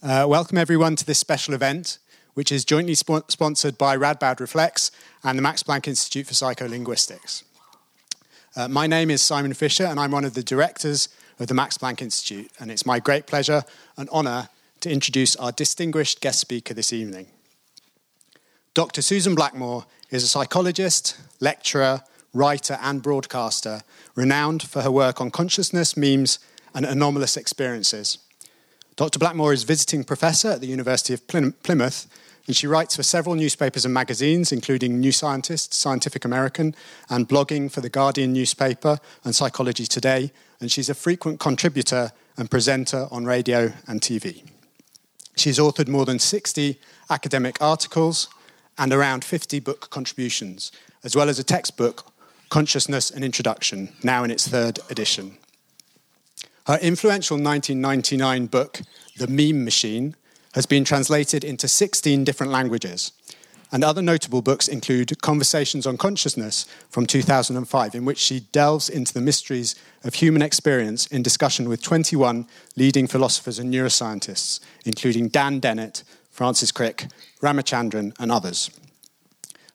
Uh, welcome everyone to this special event, which is jointly sp- sponsored by Radboud Reflex and the Max Planck Institute for Psycholinguistics. Uh, my name is Simon Fisher, and I'm one of the directors of the Max Planck Institute, and it's my great pleasure and honour to introduce our distinguished guest speaker this evening. Dr. Susan Blackmore is a psychologist, lecturer, writer, and broadcaster renowned for her work on consciousness, memes, and anomalous experiences. Dr. Blackmore is visiting professor at the University of Plymouth, and she writes for several newspapers and magazines, including New Scientist, Scientific American, and blogging for the Guardian newspaper and Psychology Today. And she's a frequent contributor and presenter on radio and TV. She's authored more than 60 academic articles and around 50 book contributions, as well as a textbook, Consciousness and Introduction, now in its third edition. Her influential 1999 book, The Meme Machine, has been translated into 16 different languages. And other notable books include Conversations on Consciousness from 2005, in which she delves into the mysteries of human experience in discussion with 21 leading philosophers and neuroscientists, including Dan Dennett, Francis Crick, Ramachandran, and others.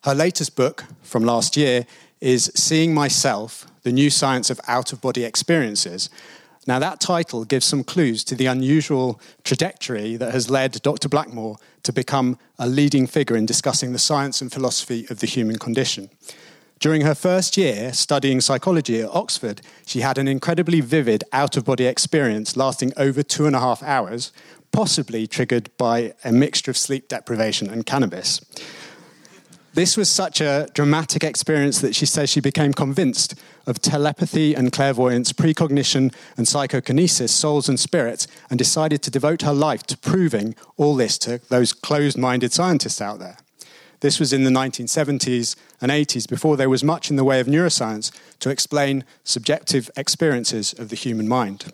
Her latest book from last year is Seeing Myself The New Science of Out of Body Experiences, now, that title gives some clues to the unusual trajectory that has led Dr. Blackmore to become a leading figure in discussing the science and philosophy of the human condition. During her first year studying psychology at Oxford, she had an incredibly vivid out of body experience lasting over two and a half hours, possibly triggered by a mixture of sleep deprivation and cannabis. This was such a dramatic experience that she says she became convinced of telepathy and clairvoyance, precognition and psychokinesis, souls and spirits, and decided to devote her life to proving all this to those closed minded scientists out there. This was in the 1970s and 80s, before there was much in the way of neuroscience to explain subjective experiences of the human mind.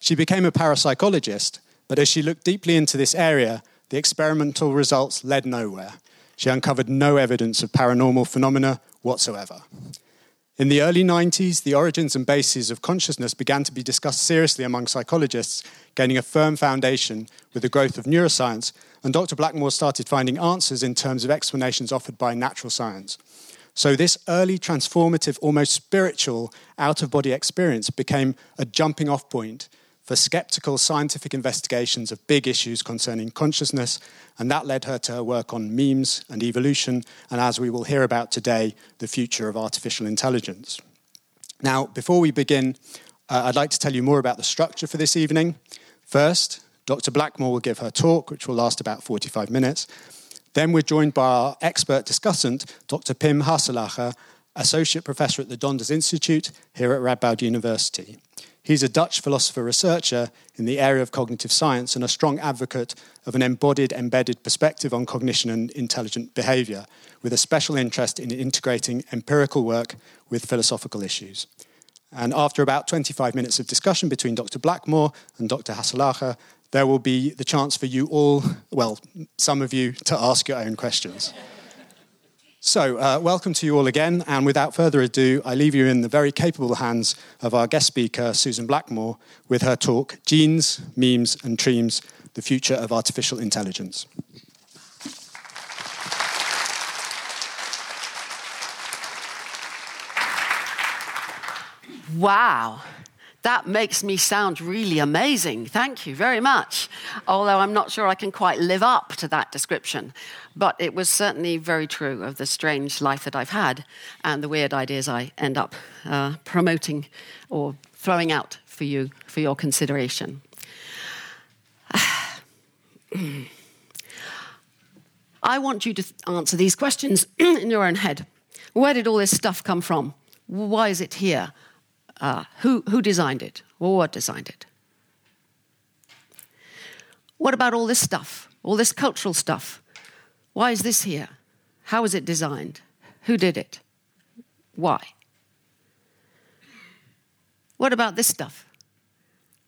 She became a parapsychologist, but as she looked deeply into this area, the experimental results led nowhere. She uncovered no evidence of paranormal phenomena whatsoever. In the early 90s, the origins and bases of consciousness began to be discussed seriously among psychologists, gaining a firm foundation with the growth of neuroscience, and Dr. Blackmore started finding answers in terms of explanations offered by natural science. So, this early transformative, almost spiritual out of body experience became a jumping off point for skeptical scientific investigations of big issues concerning consciousness, and that led her to her work on memes and evolution, and as we will hear about today, the future of artificial intelligence. Now, before we begin, uh, I'd like to tell you more about the structure for this evening. First, Dr. Blackmore will give her talk, which will last about 45 minutes. Then we're joined by our expert discussant, Dr. Pim Haselager, Associate Professor at the Donders Institute here at Radboud University. He's a Dutch philosopher researcher in the area of cognitive science and a strong advocate of an embodied, embedded perspective on cognition and intelligent behavior, with a special interest in integrating empirical work with philosophical issues. And after about 25 minutes of discussion between Dr. Blackmore and Dr. Haselager, there will be the chance for you all, well, some of you, to ask your own questions. So, uh, welcome to you all again, and without further ado, I leave you in the very capable hands of our guest speaker, Susan Blackmore, with her talk Genes, Memes, and Dreams The Future of Artificial Intelligence. Wow. That makes me sound really amazing. Thank you very much. Although I'm not sure I can quite live up to that description. But it was certainly very true of the strange life that I've had and the weird ideas I end up uh, promoting or throwing out for you for your consideration. I want you to answer these questions in your own head. Where did all this stuff come from? Why is it here? Uh, who, who designed it or what designed it? What about all this stuff, all this cultural stuff? Why is this here? How was it designed? Who did it? Why? What about this stuff?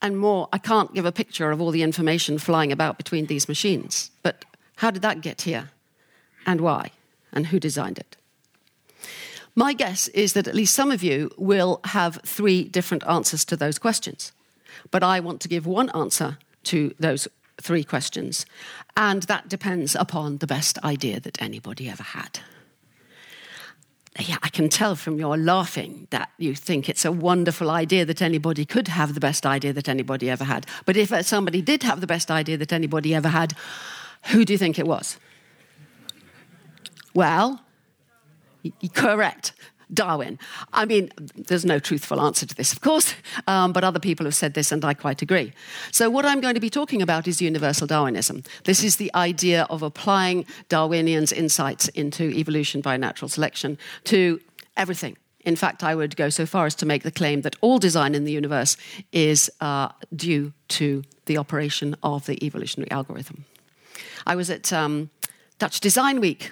And more, I can't give a picture of all the information flying about between these machines, but how did that get here? And why? And who designed it? My guess is that at least some of you will have three different answers to those questions. But I want to give one answer to those three questions. And that depends upon the best idea that anybody ever had. Yeah, I can tell from your laughing that you think it's a wonderful idea that anybody could have the best idea that anybody ever had. But if somebody did have the best idea that anybody ever had, who do you think it was? Well, correct. Darwin. I mean, there's no truthful answer to this, of course, um, but other people have said this, and I quite agree. So, what I'm going to be talking about is universal Darwinism. This is the idea of applying Darwinian's insights into evolution by natural selection to everything. In fact, I would go so far as to make the claim that all design in the universe is uh, due to the operation of the evolutionary algorithm. I was at um, Dutch Design Week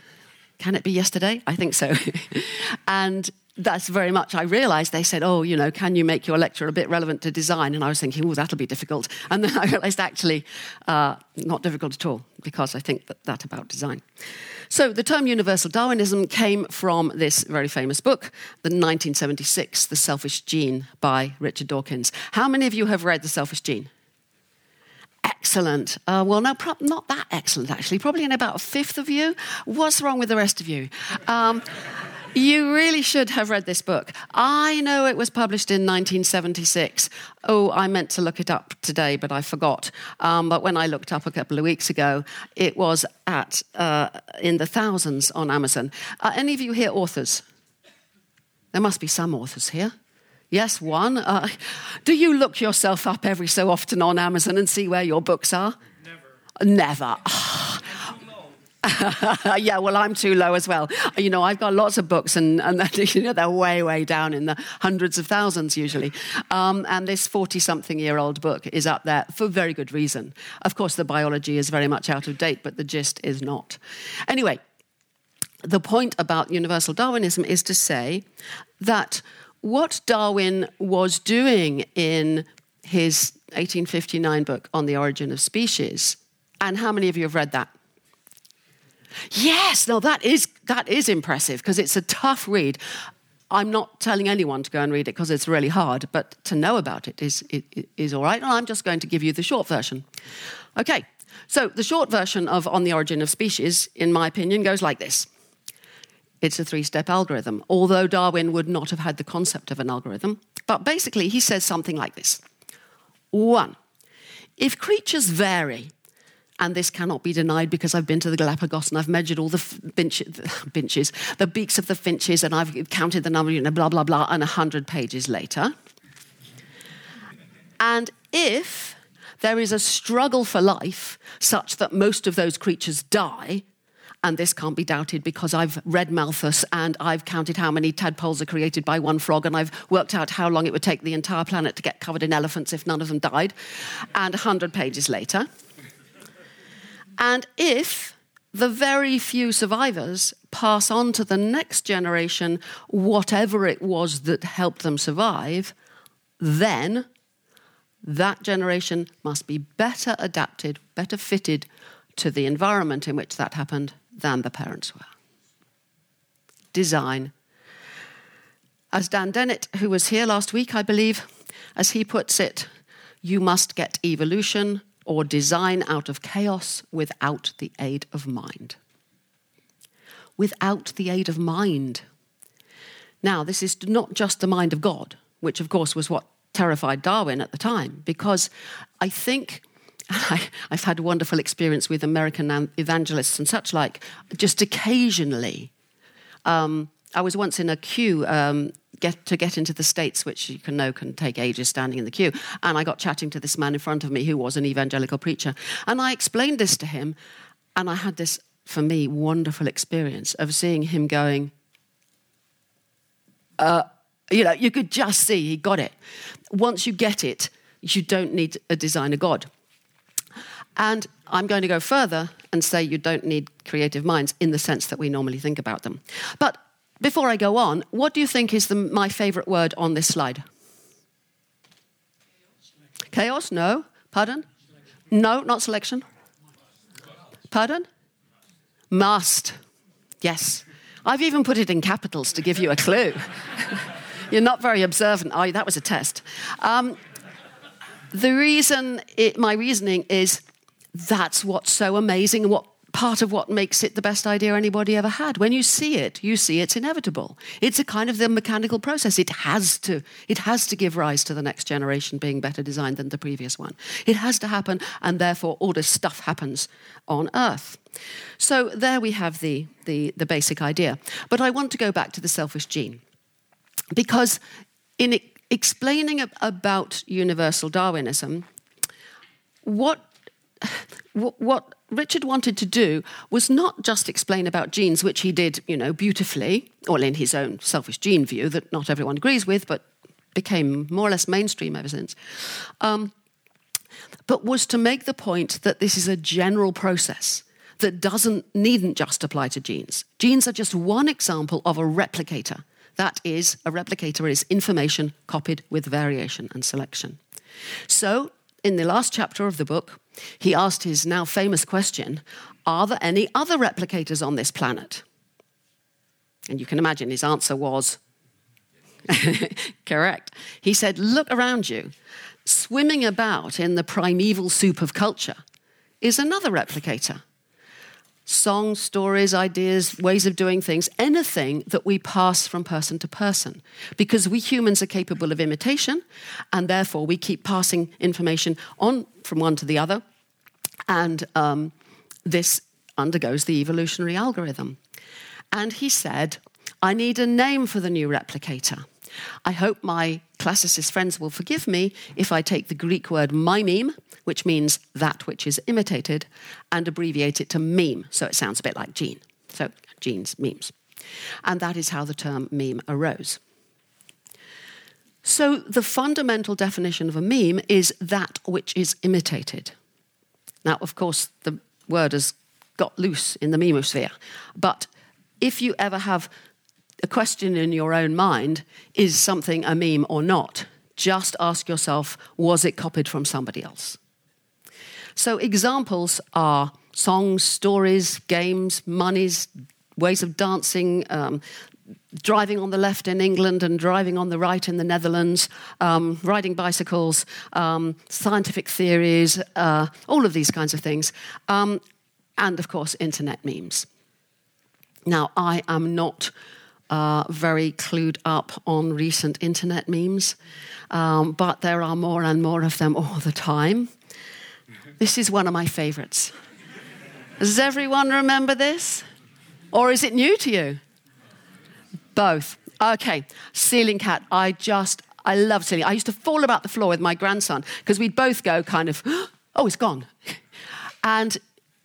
can it be yesterday? I think so. and that's very much, I realized they said, oh, you know, can you make your lecture a bit relevant to design? And I was thinking, oh, that'll be difficult. And then I realized actually, uh, not difficult at all, because I think that, that about design. So the term universal Darwinism came from this very famous book, the 1976, The Selfish Gene by Richard Dawkins. How many of you have read The Selfish Gene? Excellent. Uh, well, no, pro- not that excellent, actually. Probably in about a fifth of you. What's wrong with the rest of you? Um, you really should have read this book. I know it was published in 1976. Oh, I meant to look it up today, but I forgot. Um, but when I looked up a couple of weeks ago, it was at uh, in the thousands on Amazon. Uh, any of you here authors? There must be some authors here. Yes, one. Uh, do you look yourself up every so often on Amazon and see where your books are? Never. Never. yeah, well, I'm too low as well. You know, I've got lots of books, and, and you know, they're way, way down in the hundreds of thousands usually. Um, and this 40 something year old book is up there for very good reason. Of course, the biology is very much out of date, but the gist is not. Anyway, the point about universal Darwinism is to say that what Darwin was doing in his 1859 book on the origin of species, and how many of you have read that? Yes, no, that is that is impressive because it's a tough read. I'm not telling anyone to go and read it because it's really hard, but to know about it is, is all right. And I'm just going to give you the short version. Okay, so the short version of On the Origin of Species, in my opinion, goes like this it's a three step algorithm, although Darwin would not have had the concept of an algorithm. But basically, he says something like this One, if creatures vary, and this cannot be denied because I've been to the Galapagos and I've measured all the finches, the beaks of the finches, and I've counted the number, you know, blah, blah, blah, and 100 pages later. And if there is a struggle for life such that most of those creatures die, and this can't be doubted because I've read Malthus and I've counted how many tadpoles are created by one frog and I've worked out how long it would take the entire planet to get covered in elephants if none of them died. And 100 pages later. And if the very few survivors pass on to the next generation whatever it was that helped them survive, then that generation must be better adapted, better fitted to the environment in which that happened than the parents were. Design. As Dan Dennett, who was here last week, I believe, as he puts it, you must get evolution or design out of chaos without the aid of mind. Without the aid of mind. Now, this is not just the mind of God, which of course was what terrified Darwin at the time, because I think I, have had wonderful experience with American evangelists and such like, just occasionally. Um, I was once in a queue um, get, to get into the States, which you can know can take ages standing in the queue. And I got chatting to this man in front of me who was an evangelical preacher. And I explained this to him, and I had this, for me, wonderful experience of seeing him going, uh, you know, you could just see he got it. Once you get it, you don't need a designer God. And I'm going to go further and say you don't need creative minds in the sense that we normally think about them. But before I go on, what do you think is the, my favorite word on this slide? Chaos? No. Pardon? No, not selection. Pardon? Must. Yes. I've even put it in capitals to give you a clue. You're not very observant, are you? That was a test. Um, the reason, it, my reasoning is that's what's so amazing and what part of what makes it the best idea anybody ever had. When you see it, you see it's inevitable. It's a kind of the mechanical process. It has to, it has to give rise to the next generation being better designed than the previous one. It has to happen, and therefore all this stuff happens on Earth. So there we have the, the, the basic idea. But I want to go back to the selfish gene. Because in explaining about universal Darwinism, what, what Richard wanted to do was not just explain about genes, which he did, you know, beautifully, or in his own selfish gene view that not everyone agrees with, but became more or less mainstream ever since. Um, but was to make the point that this is a general process that doesn't needn't just apply to genes. Genes are just one example of a replicator. That is, a replicator is information copied with variation and selection. So, in the last chapter of the book, he asked his now famous question Are there any other replicators on this planet? And you can imagine his answer was correct. He said, Look around you. Swimming about in the primeval soup of culture is another replicator songs, stories, ideas, ways of doing things, anything that we pass from person to person. Because we humans are capable of imitation, and therefore we keep passing information on from one to the other. And um, this undergoes the evolutionary algorithm. And he said, I need a name for the new replicator. I hope my classicist friends will forgive me if I take the Greek word mimeme, which means that which is imitated, and abbreviate it to meme, so it sounds a bit like gene. So, genes, memes. And that is how the term meme arose. So, the fundamental definition of a meme is that which is imitated. Now, of course, the word has got loose in the memosphere, but if you ever have a question in your own mind is something a meme or not? Just ask yourself was it copied from somebody else? So, examples are songs, stories, games, monies, ways of dancing, um, driving on the left in England and driving on the right in the Netherlands, um, riding bicycles, um, scientific theories, uh, all of these kinds of things. Um, and of course, internet memes. Now, I am not uh, very clued up on recent internet memes, um, but there are more and more of them all the time. This is one of my favorites. Does everyone remember this? Or is it new to you? Both. Okay, ceiling cat. I just, I love ceiling. I used to fall about the floor with my grandson because we'd both go kind of, oh, it's gone. And,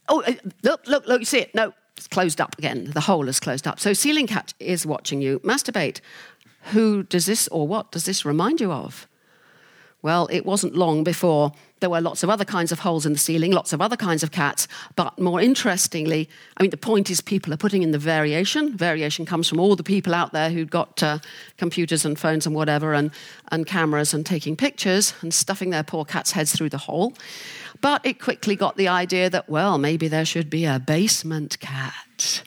oh, uh, look, look, look, you see it? No, it's closed up again. The hole is closed up. So ceiling cat is watching you masturbate. Who does this or what does this remind you of? Well, it wasn't long before there were lots of other kinds of holes in the ceiling, lots of other kinds of cats. But more interestingly, I mean, the point is people are putting in the variation. Variation comes from all the people out there who've got uh, computers and phones and whatever and, and cameras and taking pictures and stuffing their poor cats' heads through the hole. But it quickly got the idea that, well, maybe there should be a basement cat.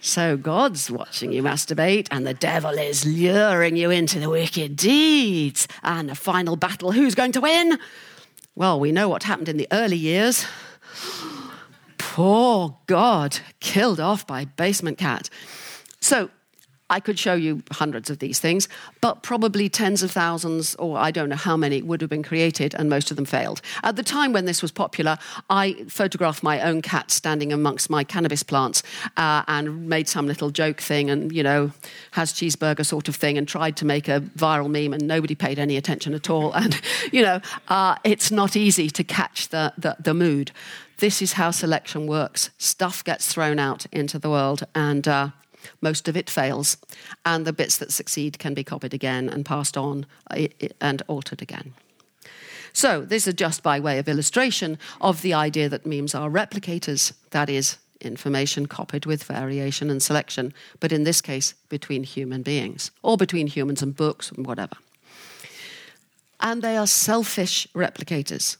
So God's watching you masturbate, and the devil is luring you into the wicked deeds. And the final battle who's going to win? Well, we know what happened in the early years. Poor God, killed off by basement cat. So I could show you hundreds of these things, but probably tens of thousands, or I don't know how many, would have been created, and most of them failed. At the time when this was popular, I photographed my own cat standing amongst my cannabis plants uh, and made some little joke thing and, you know, has cheeseburger sort of thing and tried to make a viral meme, and nobody paid any attention at all. And, you know, uh, it's not easy to catch the, the, the mood. This is how selection works. Stuff gets thrown out into the world, and uh, most of it fails, and the bits that succeed can be copied again and passed on and altered again. So, this is just by way of illustration of the idea that memes are replicators, that is, information copied with variation and selection, but in this case, between human beings, or between humans and books and whatever. And they are selfish replicators.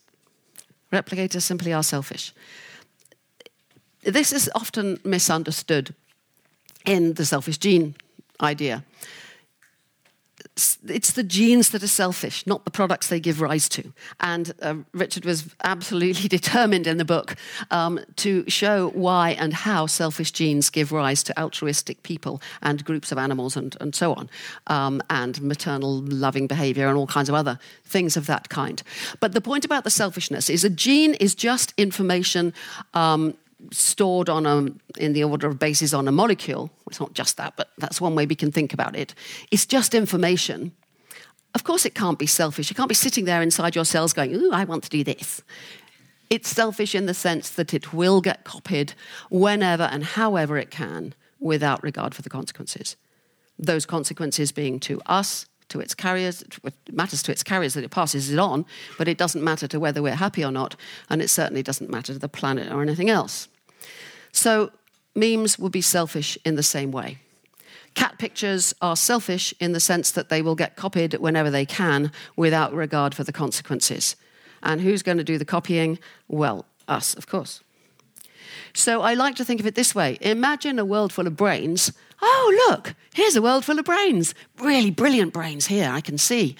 Replicators simply are selfish. This is often misunderstood in the selfish gene idea. it's the genes that are selfish, not the products they give rise to. And uh, Richard was absolutely determined in the book um, to show why and how selfish genes give rise to altruistic people and groups of animals and, and so on, um, and maternal loving behavior and all kinds of other things of that kind. But the point about the selfishness is a gene is just information. Um, stored on a, in the order of bases on a molecule, it's not just that, but that's one way we can think about it. It's just information. Of course, it can't be selfish. You can't be sitting there inside your cells going, Ooh, I want to do this. It's selfish in the sense that it will get copied whenever and however it can without regard for the consequences. Those consequences being to us, to its carriers, it matters to its carriers that it passes it on, but it doesn't matter to whether we're happy or not, and it certainly doesn't matter to the planet or anything else. So, memes will be selfish in the same way. Cat pictures are selfish in the sense that they will get copied whenever they can without regard for the consequences. And who's going to do the copying? Well, us, of course. So I like to think of it this way Imagine a world full of brains Oh, look, here's a world full of brains. Really brilliant brains here, I can see.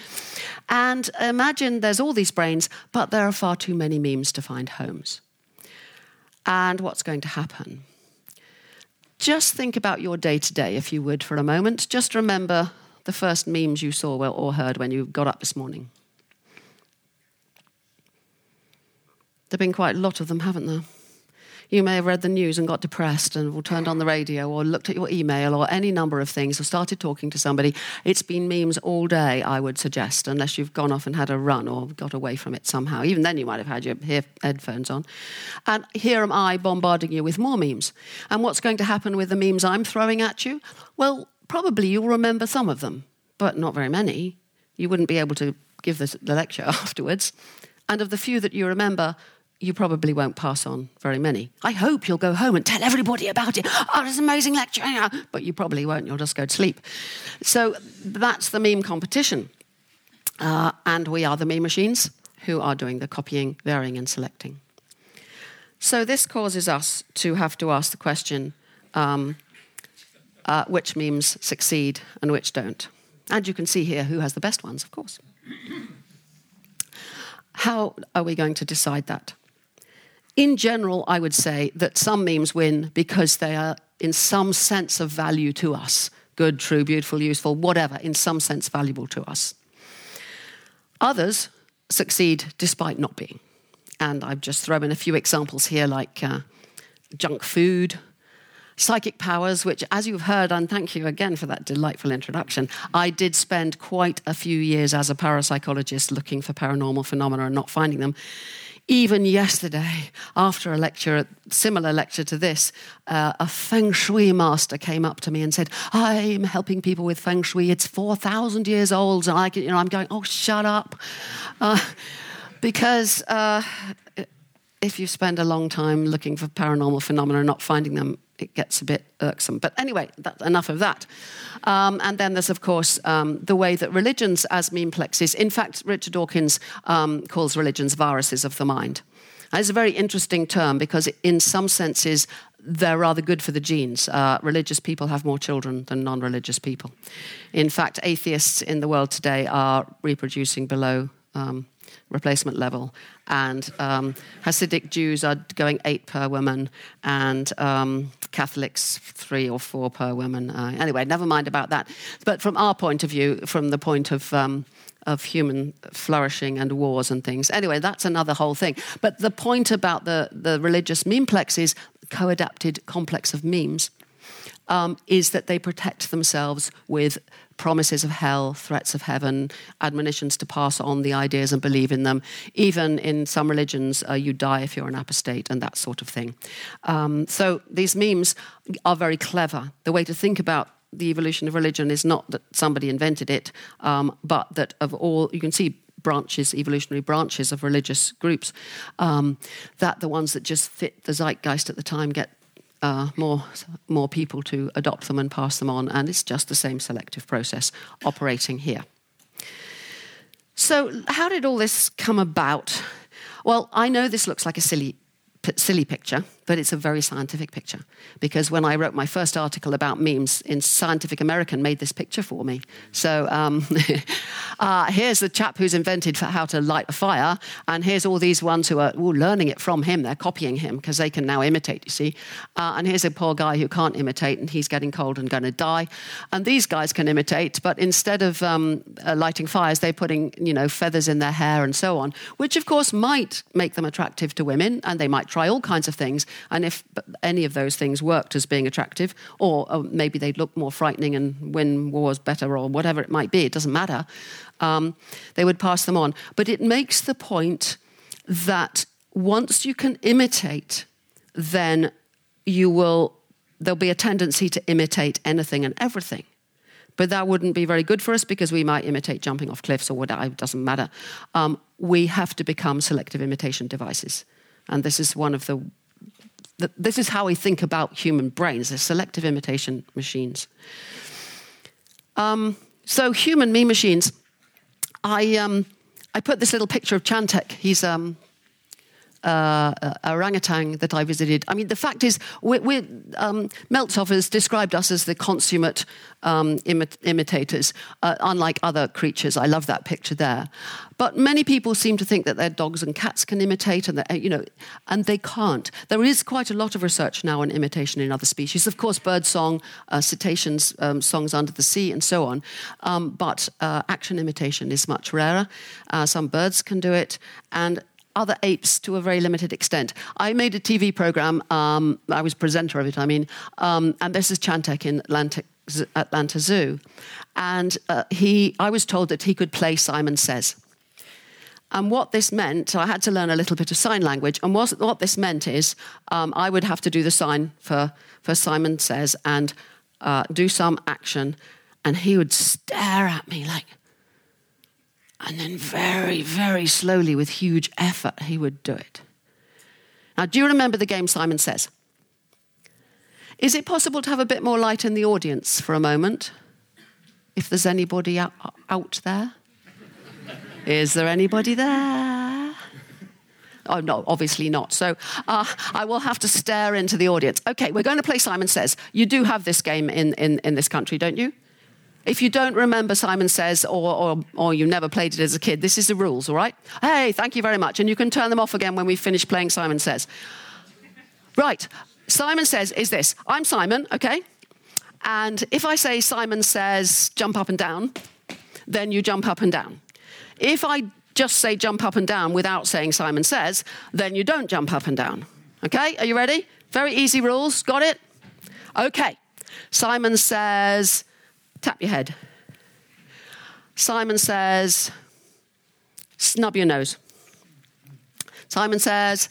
And imagine there's all these brains, but there are far too many memes to find homes. And what's going to happen? Just think about your day to day, if you would, for a moment. Just remember the first memes you saw or heard when you got up this morning. There have been quite a lot of them, haven't there? You may have read the news and got depressed and turned on the radio or looked at your email or any number of things or started talking to somebody. It's been memes all day, I would suggest, unless you've gone off and had a run or got away from it somehow. Even then, you might have had your headphones on. And here am I bombarding you with more memes. And what's going to happen with the memes I'm throwing at you? Well, probably you'll remember some of them, but not very many. You wouldn't be able to give the lecture afterwards. And of the few that you remember, you probably won't pass on very many. I hope you'll go home and tell everybody about it. Oh, it's an amazing lecture. But you probably won't. You'll just go to sleep. So that's the meme competition. Uh, and we are the meme machines who are doing the copying, varying, and selecting. So this causes us to have to ask the question um, uh, which memes succeed and which don't. And you can see here who has the best ones, of course. How are we going to decide that? In general, I would say that some memes win because they are, in some sense, of value to us good, true, beautiful, useful, whatever, in some sense, valuable to us. Others succeed despite not being. And I've just thrown in a few examples here, like uh, junk food, psychic powers, which, as you've heard, and thank you again for that delightful introduction, I did spend quite a few years as a parapsychologist looking for paranormal phenomena and not finding them. Even yesterday, after a lecture, a similar lecture to this, uh, a feng shui master came up to me and said, "I'm helping people with feng shui. It's four thousand years old." And I, you know, I'm going, "Oh, shut up," uh, because uh, if you spend a long time looking for paranormal phenomena and not finding them, it gets a bit irksome. But anyway, that, enough of that. Um, and then there's, of course, um, the way that religions as memeplexes, in fact, Richard Dawkins um, calls religions viruses of the mind. It's a very interesting term because, in some senses, they're rather good for the genes. Uh, religious people have more children than non religious people. In fact, atheists in the world today are reproducing below um, replacement level. And um, Hasidic Jews are going eight per woman, and um, Catholics three or four per woman. Uh, anyway, never mind about that. But from our point of view, from the point of um, of human flourishing and wars and things. Anyway, that's another whole thing. But the point about the, the religious memeplex is co-adapted complex of memes um, is that they protect themselves with promises of hell, threats of heaven, admonitions to pass on the ideas and believe in them. Even in some religions, uh, you die if you're an apostate and that sort of thing. Um, so these memes are very clever. The way to think about the evolution of religion is not that somebody invented it, um, but that of all, you can see branches, evolutionary branches of religious groups, um, that the ones that just fit the zeitgeist at the time get uh, more, more people to adopt them and pass them on, and it's just the same selective process operating here. So, how did all this come about? Well, I know this looks like a silly, silly picture but it's a very scientific picture. Because when I wrote my first article about memes, in Scientific American made this picture for me. So um, uh, here's the chap who's invented how to light a fire, and here's all these ones who are ooh, learning it from him. They're copying him because they can now imitate, you see. Uh, and here's a poor guy who can't imitate, and he's getting cold and going to die. And these guys can imitate, but instead of um, uh, lighting fires, they're putting, you know, feathers in their hair and so on, which of course might make them attractive to women, and they might try all kinds of things. And if any of those things worked as being attractive, or, or maybe they'd look more frightening and win wars better, or whatever it might be, it doesn't matter, um, they would pass them on. But it makes the point that once you can imitate, then you will, there'll be a tendency to imitate anything and everything. But that wouldn't be very good for us because we might imitate jumping off cliffs or whatever, it doesn't matter. Um, we have to become selective imitation devices. And this is one of the this is how we think about human brains, as selective imitation machines. Um, so, human me machines. I, um, I put this little picture of Chantek. He's um, uh, orangutan that I visited. I mean, the fact is, we're, we're, um, Meltzoff has described us as the consummate um, imi- imitators, uh, unlike other creatures. I love that picture there. But many people seem to think that their dogs and cats can imitate, and that, you know, and they can't. There is quite a lot of research now on imitation in other species. Of course, bird song, uh, cetaceans, um, songs under the sea, and so on. Um, but uh, action imitation is much rarer. Uh, some birds can do it, and other apes to a very limited extent. I made a TV program, um, I was presenter of it, I mean, um, and this is Chantek in Atlantic, Atlanta Zoo. And uh, he, I was told that he could play Simon Says. And what this meant, I had to learn a little bit of sign language. And what, what this meant is um, I would have to do the sign for, for Simon Says and uh, do some action. And he would stare at me like, and then very, very slowly, with huge effort, he would do it. Now, do you remember the game Simon Says? Is it possible to have a bit more light in the audience for a moment? If there's anybody out, there? Is there anybody there? Oh, no, obviously not. So uh, I will have to stare into the audience. Okay, we're going to play Simon Says. You do have this game in, in, in this country, don't you? If you don't remember Simon Says or, or, or, you never played it as a kid, this is the rules, all right? Hey, thank you very much. And you can turn them off again when we finish playing Simon Says. Right, Simon Says is this I'm Simon, okay? And if I say Simon Says jump up and down, then you jump up and down. If I just say jump up and down without saying Simon Says, then you don't jump up and down. Okay, are you ready? Very easy rules, got it? Okay, Simon says, Tap your head. Simon says, snub your nose. Simon says,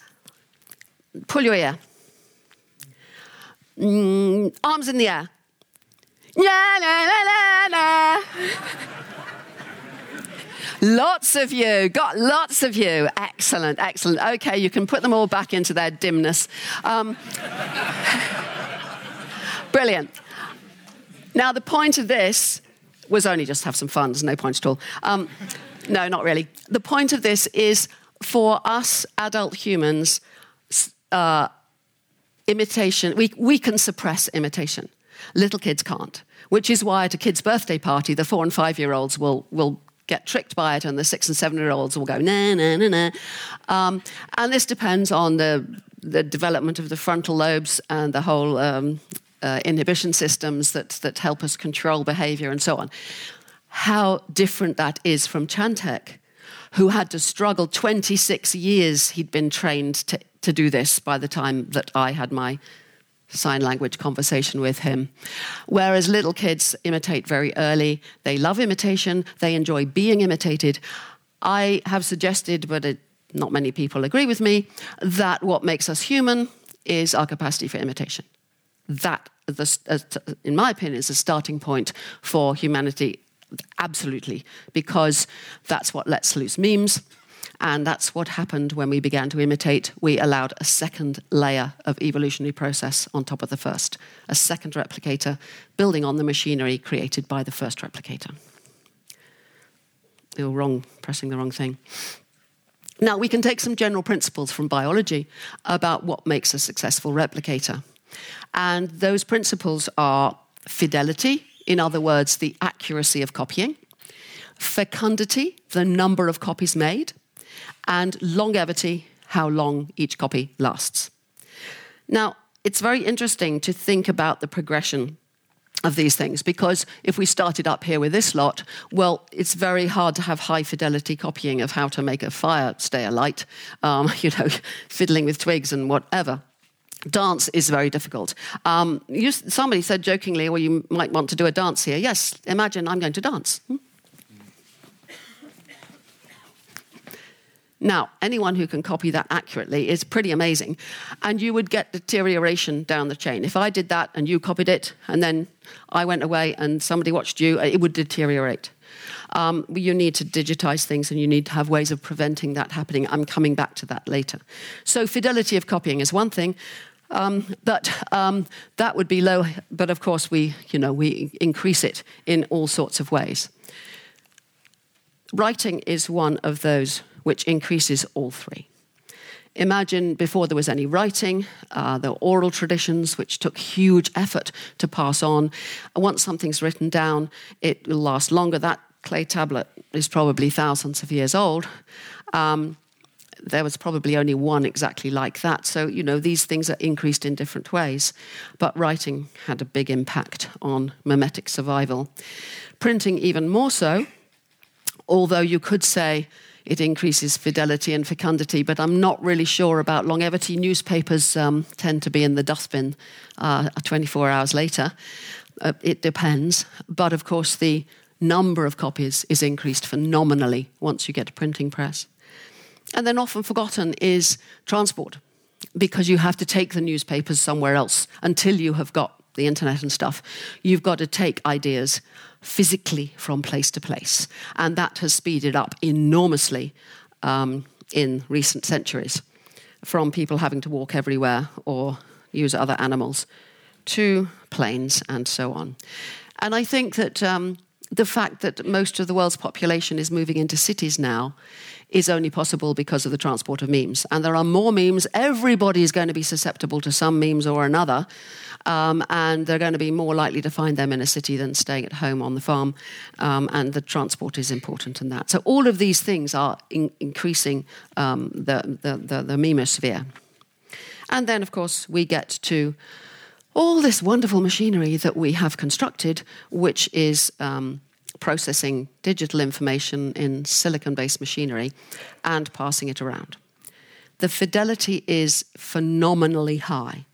pull your ear. Mm, arms in the air. La, la, la, la, lots of you, got lots of you. Excellent, excellent. Okay, you can put them all back into their dimness. Um, brilliant. Now, the point of this was only just to have some fun. There's no point at all. Um, no, not really. The point of this is for us adult humans, uh, imitation, we, we can suppress imitation. Little kids can't, which is why at a kid's birthday party, the four and five year olds will, will get tricked by it, and the six and seven year olds will go, na, na, na, na. Um, and this depends on the, the development of the frontal lobes and the whole um, uh, inhibition systems that, that help us control behavior and so on. How different that is from Chantek, who had to struggle 26 years he'd been trained to, to do this by the time that I had my sign language conversation with him. Whereas little kids imitate very early, they love imitation, they enjoy being imitated. I have suggested, but it, not many people agree with me, that what makes us human is our capacity for imitation that, uh, in my opinion, is a starting point for humanity, absolutely, because that's what lets loose memes. And that's what happened when we began to imitate. We allowed a second layer of evolutionary process on top of the first, a second replicator building on the machinery created by the first replicator. You're wrong, pressing the wrong thing. Now, we can take some general principles from biology about what makes a successful replicator. And those principles are fidelity, in other words, the accuracy of copying, fecundity, the number of copies made, and longevity, how long each copy lasts. Now, it's very interesting to think about the progression of these things because if we started up here with this lot, well, it's very hard to have high fidelity copying of how to make a fire stay alight, um, you know, fiddling with twigs and whatever. Dance is very difficult. Um, you, somebody said jokingly, well, you might want to do a dance here. Yes, imagine I'm going to dance. Hmm? Now, anyone who can copy that accurately is pretty amazing. And you would get deterioration down the chain. If I did that and you copied it, and then I went away and somebody watched you, it would deteriorate. Um, you need to digitize things and you need to have ways of preventing that happening. I'm coming back to that later. So, fidelity of copying is one thing. Um, but um, that would be low. But of course, we, you know, we increase it in all sorts of ways. Writing is one of those which increases all three. Imagine before there was any writing, uh, the oral traditions, which took huge effort to pass on. Once something's written down, it will last longer. That clay tablet is probably thousands of years old. Um, there was probably only one exactly like that. So, you know, these things are increased in different ways. But writing had a big impact on memetic survival. Printing, even more so, although you could say it increases fidelity and fecundity, but I'm not really sure about longevity. Newspapers um, tend to be in the dustbin uh, 24 hours later. Uh, it depends. But of course, the number of copies is increased phenomenally once you get a printing press. And then often forgotten is transport, because you have to take the newspapers somewhere else until you have got the internet and stuff. You've got to take ideas physically from place to place. And that has speeded up enormously um, in recent centuries from people having to walk everywhere or use other animals to planes and so on. And I think that um, the fact that most of the world's population is moving into cities now is only possible because of the transport of memes. And there are more memes. Everybody is going to be susceptible to some memes or another. Um, and they're going to be more likely to find them in a city than staying at home on the farm. Um, and the transport is important in that. So all of these things are in- increasing um, the, the, the, the memosphere. And then, of course, we get to all this wonderful machinery that we have constructed, which is um, processing digital information in silicon based machinery and passing it around. The fidelity is phenomenally high.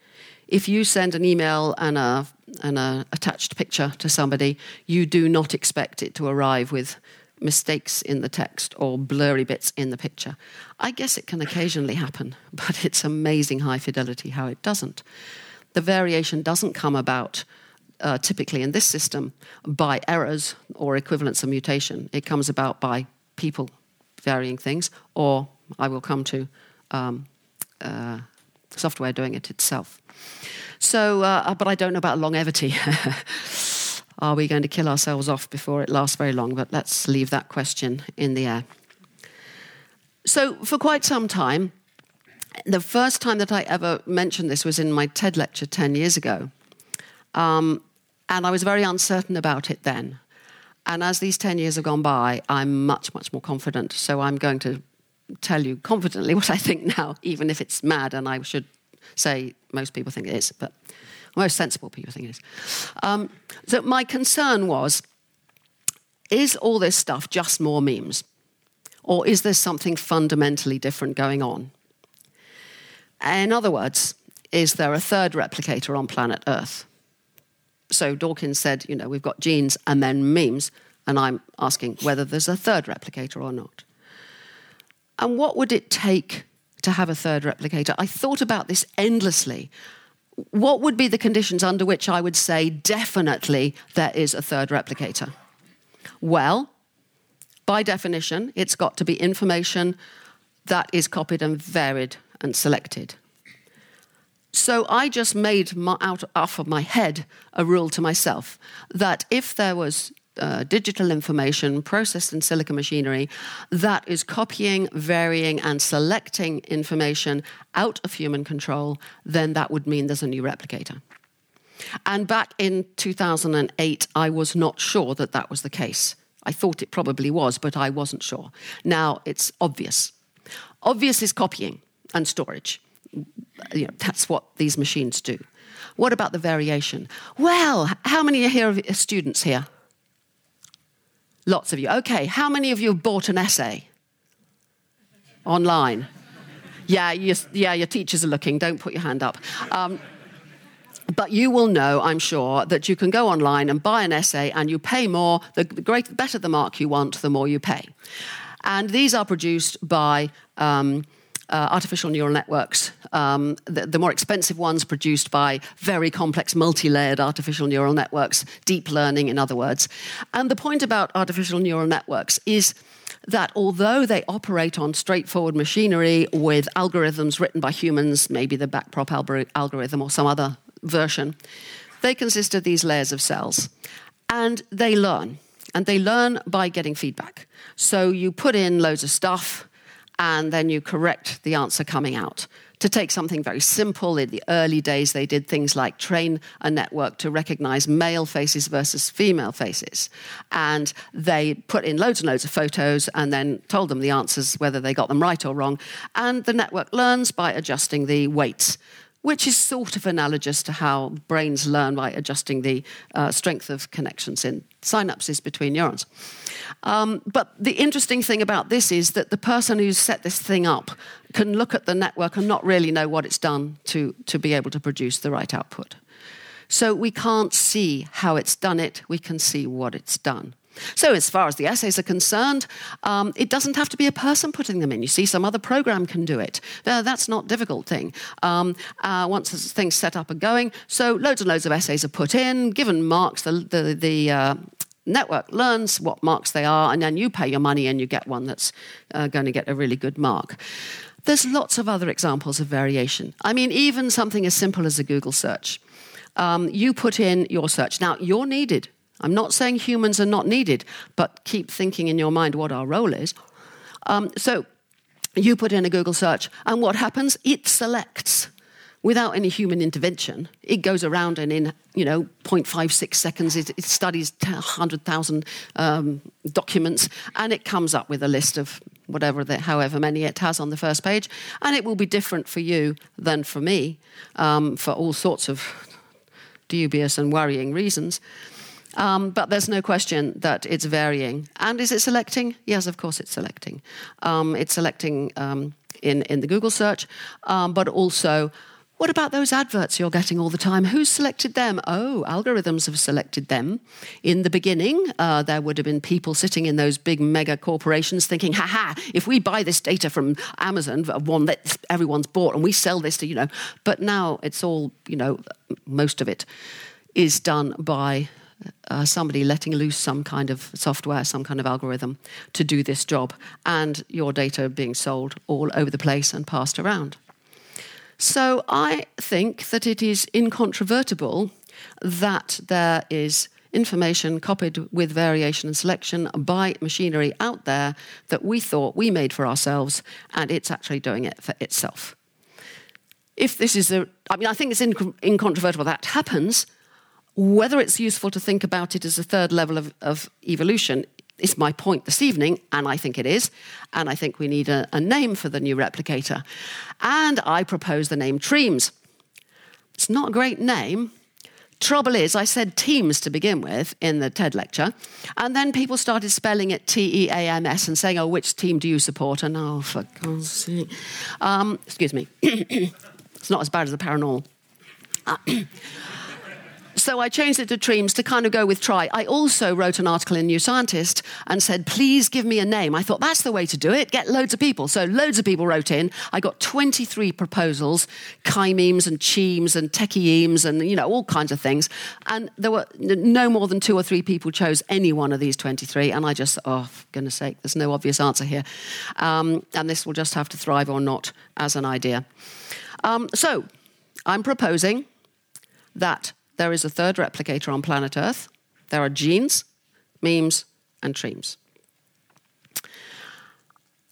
If you send an email and a an a attached picture to somebody, you do not expect it to arrive with mistakes in the text or blurry bits in the picture. I guess it can occasionally happen, but it's amazing high fidelity how it doesn't. The variation doesn't come about uh, typically in this system by errors or equivalence of mutation. It comes about by people varying things, or I will come to um, uh, software doing it itself. So, uh, but I don't know about longevity. Are we going to kill ourselves off before it lasts very long? But let's leave that question in the air. So, for quite some time, the first time that I ever mentioned this was in my TED lecture 10 years ago. Um, and I was very uncertain about it then. And as these 10 years have gone by, I'm much, much more confident. So I'm going to tell you confidently what I think now, even if it's mad, and I should say most people think it is, but most sensible people think it is. Um, so my concern was is all this stuff just more memes? Or is there something fundamentally different going on? In other words, is there a third replicator on planet Earth? So Dawkins said, you know, we've got genes and then memes, and I'm asking whether there's a third replicator or not. And what would it take to have a third replicator? I thought about this endlessly. What would be the conditions under which I would say definitely there is a third replicator? Well, by definition, it's got to be information that is copied and varied and selected. So I just made my, out off of my head a rule to myself that if there was uh, digital information processed in silicon machinery that is copying, varying, and selecting information out of human control, then that would mean there's a new replicator. And back in 2008, I was not sure that that was the case. I thought it probably was, but I wasn't sure. Now it's obvious. Obvious is copying and storage. You know, that's what these machines do. What about the variation? Well, how many are here students here? Lots of you. Okay, how many of you have bought an essay online? Yeah, yeah, your teachers are looking. Don't put your hand up. Um, but you will know, I'm sure, that you can go online and buy an essay and you pay more. The, great, the better the mark you want, the more you pay. And these are produced by um, uh, artificial neural networks. Um, the, the, more expensive ones produced by very complex, multi layered artificial neural networks, deep learning, in other words. And the point about artificial neural networks is that although they operate on straightforward machinery with algorithms written by humans, maybe the backprop algorithm or some other version, they consist of these layers of cells. And they learn. And they learn by getting feedback. So you put in loads of stuff, and then you correct the answer coming out. To take something very simple, in the early days, they did things like train a network to recognize male faces versus female faces. And they put in loads and loads of photos and then told them the answers, whether they got them right or wrong. And the network learns by adjusting the weights which is sort of analogous to how brains learn by adjusting the uh, strength of connections in synapses between neurons. Um, but the interesting thing about this is that the person who's set this thing up can look at the network and not really know what it's done to, to be able to produce the right output. So we can't see how it's done it, we can see what it's done. So, as far as the essays are concerned, um, it doesn't have to be a person putting them in. You see, some other program can do it. Uh, that's not a difficult thing. Um, uh, once things set up and going, so loads and loads of essays are put in, given marks, the, the, the uh, network learns what marks they are, and then you pay your money and you get one that's uh, going to get a really good mark. There's lots of other examples of variation. I mean, even something as simple as a Google search. Um, you put in your search. Now, you're needed I'm not saying humans are not needed, but keep thinking in your mind what our role is. Um, so you put in a Google search, and what happens? It selects without any human intervention. It goes around and in, you know, 0.56 seconds, it, it studies 100,000 um, documents and it comes up with a list of whatever, the, however many it has on the first page. And it will be different for you than for me um, for all sorts of dubious and worrying reasons. Um, but there's no question that it's varying. And is it selecting? Yes, of course it's selecting. Um, it's selecting um, in, in the Google search, um, but also, what about those adverts you're getting all the time? Who's selected them? Oh, algorithms have selected them. In the beginning, uh, there would have been people sitting in those big mega corporations thinking, ha ha, if we buy this data from Amazon, one that everyone's bought, and we sell this to, you know. But now it's all, you know, most of it is done by uh, somebody letting loose some kind of software, some kind of algorithm to do this job, and your data being sold all over the place and passed around. So I think that it is incontrovertible that there is information copied with variation and selection by machinery out there that we thought we made for ourselves, and it's actually doing it for itself. If this is a, I mean, I think it's incontrovertible that happens, whether it's useful to think about it as a third level of, of evolution is my point this evening, and I think it is. And I think we need a, a name for the new replicator. And I propose the name tremes. It's not a great name. Trouble is, I said temes to begin with in the TED lecture, and then people started spelling it T E A M S and saying, Oh, which team do you support? And oh, for God's sake. Um, excuse me. it's not as bad as the paranormal. So I changed it to tremes to kind of go with try. I also wrote an article in New Scientist and said, please give me a name. I thought that's the way to do it. Get loads of people. So loads of people wrote in. I got 23 proposals, chimemes and cheems and techiemes and, you know, all kinds of things. And there were no more than two or three people chose any one of these 23. And I just, oh, for goodness sake, there's no obvious answer here. Um, and this will just have to thrive or not as an idea. Um, so I'm proposing that there is a third replicator on planet Earth. There are genes, memes, and tremes.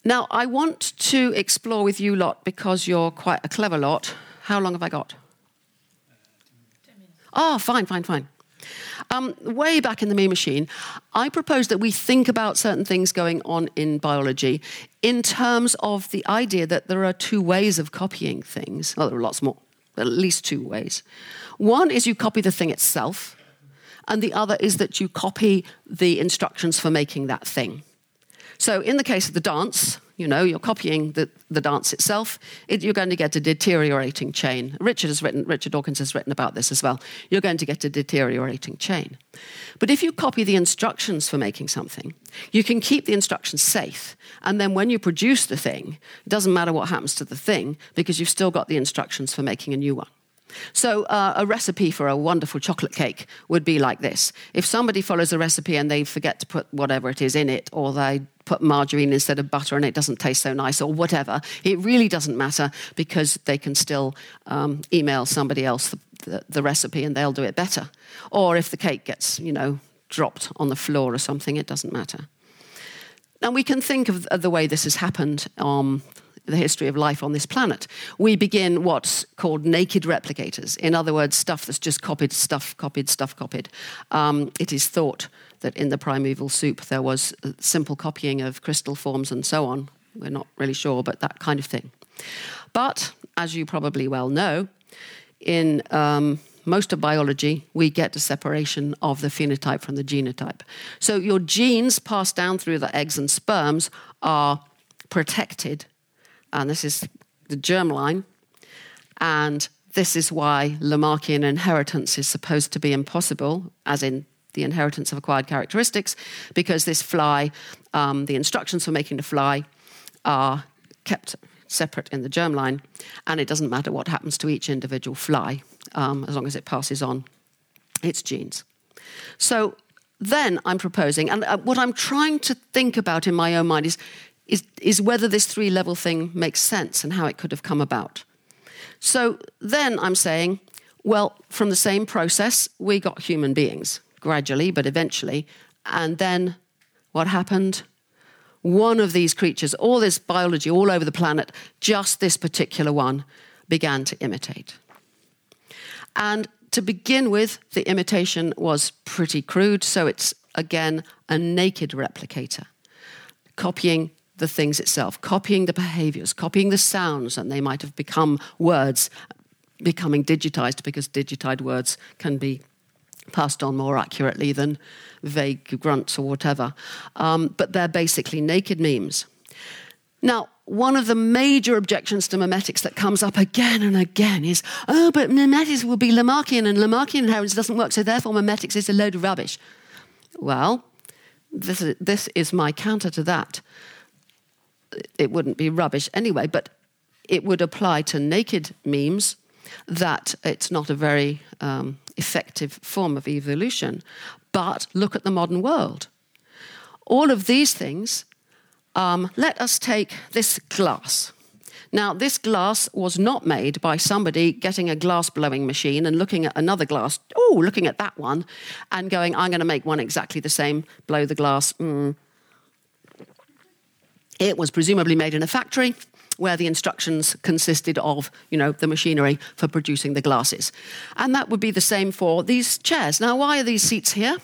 Now, I want to explore with you lot because you're quite a clever lot. How long have I got? Oh, fine, fine, fine. Um, way back in the Meme Machine, I proposed that we think about certain things going on in biology in terms of the idea that there are two ways of copying things. Well, there are lots more, but at least two ways. One is you copy the thing itself, and the other is that you copy the instructions for making that thing. So, in the case of the dance, you know, you're copying the, the dance itself, it, you're going to get a deteriorating chain. Richard has written, Richard Dawkins has written about this as well. You're going to get a deteriorating chain. But if you copy the instructions for making something, you can keep the instructions safe. And then when you produce the thing, it doesn't matter what happens to the thing because you've still got the instructions for making a new one. So, uh, a recipe for a wonderful chocolate cake would be like this. If somebody follows a recipe and they forget to put whatever it is in it, or they put margarine instead of butter and it doesn't taste so nice, or whatever, it really doesn't matter because they can still um, email somebody else the, the, the recipe and they'll do it better. Or if the cake gets, you know, dropped on the floor or something, it doesn't matter. Now, we can think of the way this has happened um, the history of life on this planet. We begin what's called naked replicators. In other words, stuff that's just copied, stuff copied, stuff copied. Um, it is thought that in the primeval soup there was simple copying of crystal forms and so on. We're not really sure, but that kind of thing. But, as you probably well know, in um, most of biology, we get a separation of the phenotype from the genotype. So your genes passed down through the eggs and sperms are protected and this is the germline. And this is why Lamarckian inheritance is supposed to be impossible, as in the inheritance of acquired characteristics, because this fly, um, the instructions for making the fly are kept separate in the germline, and it doesn't matter what happens to each individual fly um, as long as it passes on its genes. So then I'm proposing, and uh, what I'm trying to think about in my own mind is is, is whether this three level thing makes sense and how it could have come about. So then I'm saying, well, from the same process, we got human beings gradually, but eventually. And then what happened? One of these creatures, all this biology all over the planet, just this particular one, began to imitate. And to begin with, the imitation was pretty crude, so it's again a naked replicator, copying the things itself, copying the behaviors, copying the sounds, and they might have become words becoming digitized because digitized words can be passed on more accurately than vague grunts or whatever. Um, but they're basically naked memes. Now, one of the major objections to memetics that comes up again and again is, oh, but memetics will be Lamarckian, and Lamarckian inheritance doesn't work, so therefore memetics is a load of rubbish. Well, this is, this is my counter to that it wouldn't be rubbish anyway, but it would apply to naked memes that it's not a very um, effective form of evolution. But look at the modern world. All of these things, um, let us take this glass. Now, this glass was not made by somebody getting a glass blowing machine and looking at another glass, oh, looking at that one, and going, I'm going to make one exactly the same, blow the glass, mm, it was presumably made in a factory where the instructions consisted of, you know, the machinery for producing the glasses. And that would be the same for these chairs. Now, why are these seats here?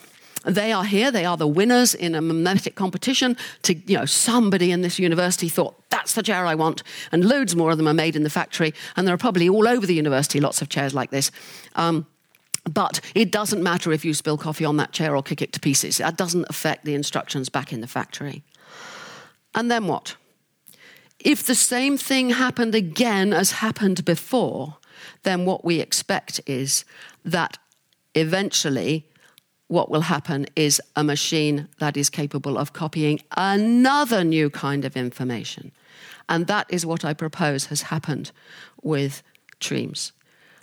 They are here. They are the winners in a memetic competition. To you know, somebody in this university thought that's the chair I want, and loads more of them are made in the factory. And there are probably all over the university lots of chairs like this. Um, but it doesn't matter if you spill coffee on that chair or kick it to pieces. That doesn't affect the instructions back in the factory. And then what? If the same thing happened again as happened before, then what we expect is that eventually what will happen is a machine that is capable of copying another new kind of information. And that is what I propose has happened with tremes.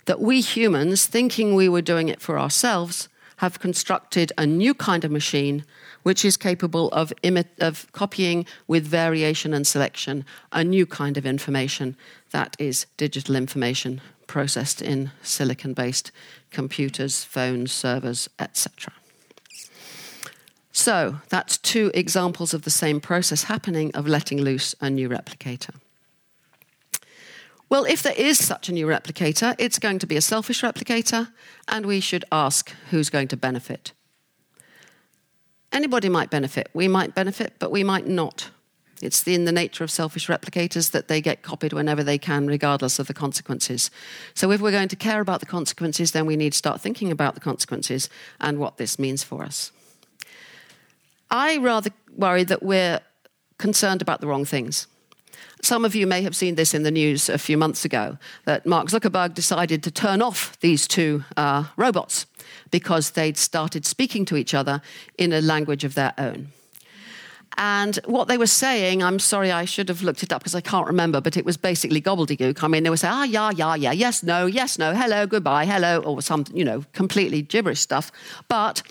That we humans, thinking we were doing it for ourselves, have constructed a new kind of machine which is capable of, of copying with variation and selection a new kind of information that is digital information processed in silicon based computers, phones, servers, etc. So that's two examples of the same process happening of letting loose a new replicator. Well, if there is such a new replicator, it's going to be a selfish replicator, and we should ask who's going to benefit. Anybody might benefit. We might benefit, but we might not. It's in the nature of selfish replicators that they get copied whenever they can, regardless of the consequences. So, if we're going to care about the consequences, then we need to start thinking about the consequences and what this means for us. I rather worry that we're concerned about the wrong things. Some of you may have seen this in the news a few months ago that Mark Zuckerberg decided to turn off these two uh, robots because they'd started speaking to each other in a language of their own. And what they were saying, I'm sorry, I should have looked it up because I can't remember, but it was basically gobbledygook. I mean, they would say, ah, yeah, yeah, yeah, yes, no, yes, no, hello, goodbye, hello, or some, you know, completely gibberish stuff. But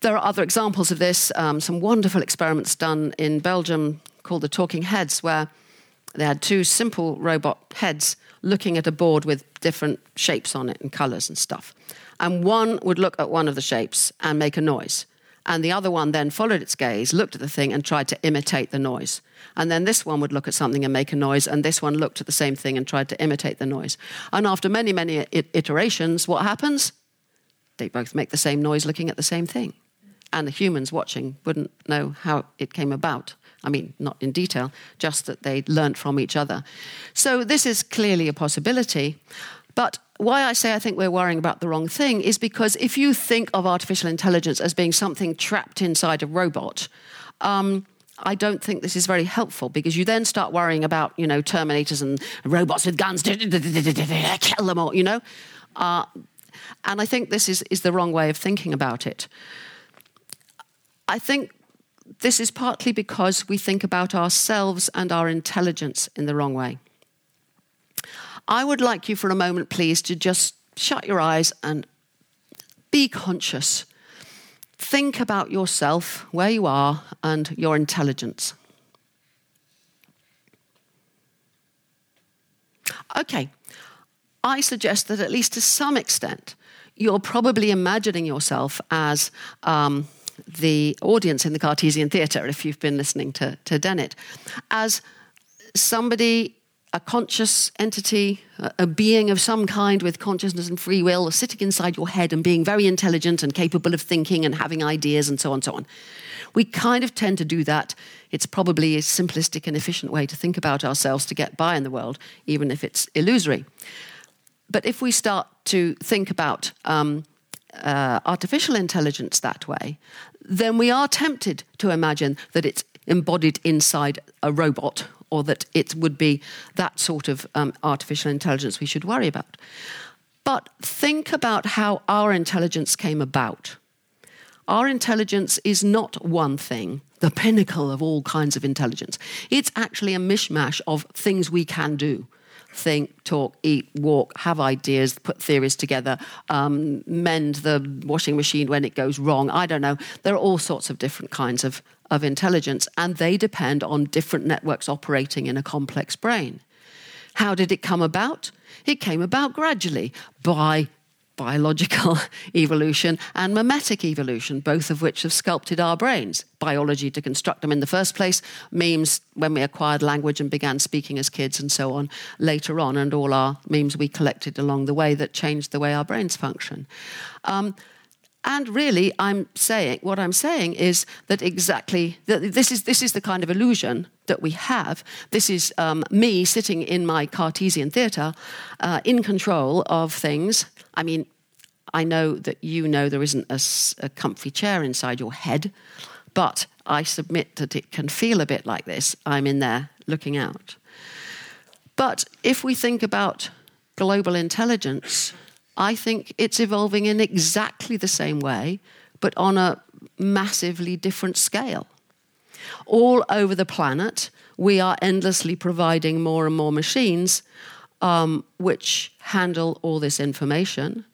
there are other examples of this, um, some wonderful experiments done in Belgium called the Talking Heads, where they had two simple robot heads looking at a board with different shapes on it and colors and stuff. And one would look at one of the shapes and make a noise. And the other one then followed its gaze, looked at the thing, and tried to imitate the noise. And then this one would look at something and make a noise, and this one looked at the same thing and tried to imitate the noise. And after many, many iterations, what happens? They both make the same noise looking at the same thing. And the humans watching wouldn't know how it came about. I mean, not in detail, just that they learnt from each other. So this is clearly a possibility. But why I say I think we're worrying about the wrong thing is because if you think of artificial intelligence as being something trapped inside a robot, um, I don't think this is very helpful because you then start worrying about, you know, terminators and robots with guns, kill them all, you know. Uh, and I think this is, is the wrong way of thinking about it. I think this is partly because we think about ourselves and our intelligence in the wrong way. I would like you for a moment, please, to just shut your eyes and be conscious. Think about yourself, where you are, and your intelligence. Okay, I suggest that at least to some extent, you're probably imagining yourself as um, the audience in the Cartesian Theatre, if you've been listening to, to Dennett, as somebody, a conscious entity, a, being of some kind with consciousness and free will, sitting inside your head and being very intelligent and capable of thinking and having ideas and so on and so on. We kind of tend to do that. It's probably a simplistic and efficient way to think about ourselves to get by in the world, even if it's illusory. But if we start to think about um, uh, artificial intelligence that way, then we are tempted to imagine that it's embodied inside a robot or that it would be that sort of um, artificial intelligence we should worry about. But think about how our intelligence came about. Our intelligence is not one thing, the pinnacle of all kinds of intelligence. It's actually a mishmash of things we can do think, talk, eat, walk, have ideas, put theories together, um, mend the washing machine when it goes wrong. I don't know. There are all sorts of different kinds of, of intelligence, and they depend on different networks operating in a complex brain. How did it come about? It came about gradually by biological evolution and memetic evolution, both of which have sculpted our brains. Biology to construct them in the first place, memes when we acquired language and began speaking as kids, and so on later on, and all our memes we collected along the way that changed the way our brains function. Um, and really, I'm saying what I'm saying is that exactly that this is this is the kind of illusion that we have. This is um, me sitting in my Cartesian theatre, uh, in control of things. I mean, I know that you know there isn't a, a comfy chair inside your head, but I submit that it can feel a bit like this. I'm in there looking out. But if we think about global intelligence I think it's evolving in exactly the same way, but on a massively different scale. All over the planet, we are endlessly providing more and more machines um, which handle all this information.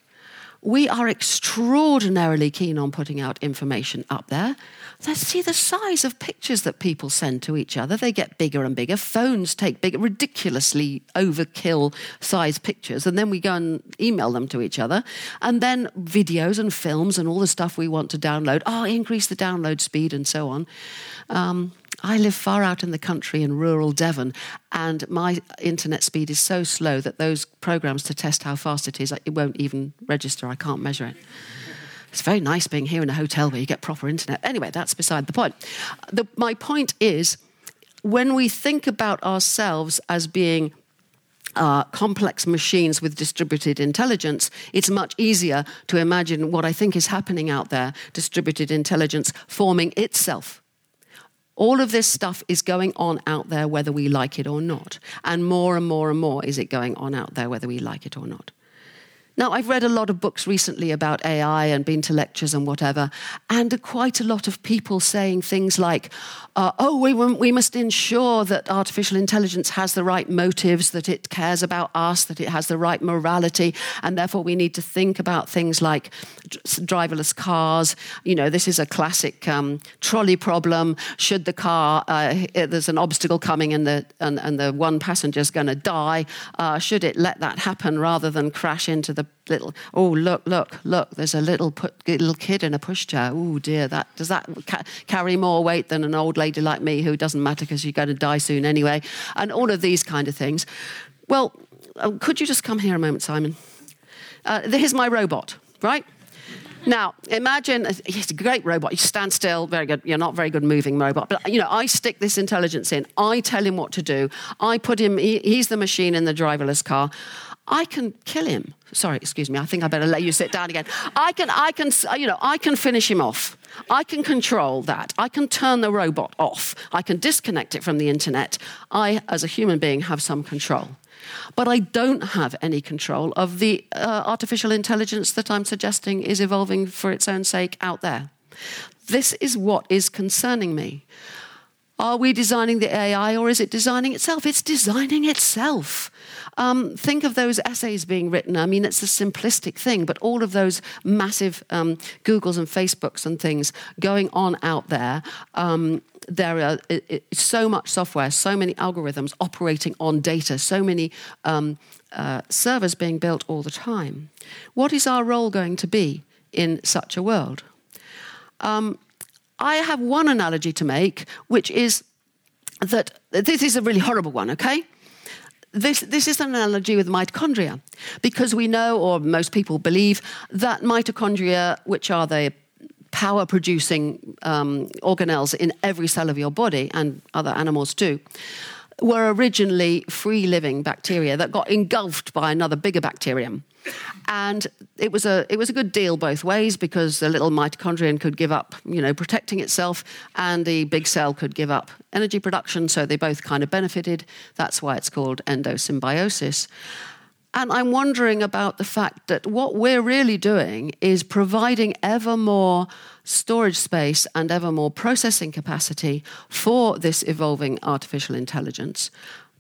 we are extraordinarily keen on putting out information up there. Let's see the size of pictures that people send to each other. They get bigger and bigger. Phones take big, ridiculously overkill size pictures, and then we go and email them to each other. And then videos and films and all the stuff we want to download. Oh, increase the download speed and so on. Um, I live far out in the country in rural Devon, and my internet speed is so slow that those programs to test how fast it is, it won't even register. I can't measure it. It's very nice being here in a hotel where you get proper internet. Anyway, that's beside the point. The, my point is when we think about ourselves as being uh, complex machines with distributed intelligence, it's much easier to imagine what I think is happening out there distributed intelligence forming itself all of this stuff is going on out there whether we like it or not. And more and more and more is it going on out there whether we like it or not. Now, I've read a lot of books recently about AI and been to lectures and whatever, and quite a lot of people saying things like, uh, oh, we, we must ensure that artificial intelligence has the right motives, that it cares about us, that it has the right morality, and therefore we need to think about things like driverless cars. You know, this is a classic um, trolley problem. Should the car, uh, there's an obstacle coming and the, and, and the one passenger's going to die, uh, should it let that happen rather than crash into the little oh look look look there's a little put, little kid in a pushchair oh dear that does that ca- carry more weight than an old lady like me who doesn't matter because you're going to die soon anyway and all of these kind of things well uh, could you just come here a moment simon uh, here's my robot right now, imagine he's a great robot. You stand still, very good. You're not very good moving robot. But, you know, I stick this intelligence in. I tell him what to do. I put him, he, he's the machine in the driverless car. I can kill him. Sorry, excuse me. I think I better let you sit down again. I can, I can, you know, I can finish him off. I can control that. I can turn the robot off. I can disconnect it from the internet. I, as a human being, have some control. But I don't have any control of the uh, artificial intelligence that I'm suggesting is evolving for its own sake out there. This is what is concerning me. Are we designing the AI or is it designing itself? It's designing itself. Um, think of those essays being written. I mean, it's a simplistic thing, but all of those massive um, Googles and Facebooks and things going on out there. Um, there are it, it, so much software, so many algorithms operating on data, so many um, uh, servers being built all the time. What is our role going to be in such a world? Um, I have one analogy to make, which is that this is a really horrible one, okay? This, this is an analogy with mitochondria, because we know, or most people believe, that mitochondria, which are the power producing um, organelles in every cell of your body, and other animals too, were originally free living bacteria that got engulfed by another bigger bacterium. And it was a it was a good deal both ways because the little mitochondrion could give up, you know, protecting itself, and the big cell could give up energy production. So they both kind of benefited. That's why it's called endosymbiosis. And I'm wondering about the fact that what we're really doing is providing ever more storage space and ever more processing capacity for this evolving artificial intelligence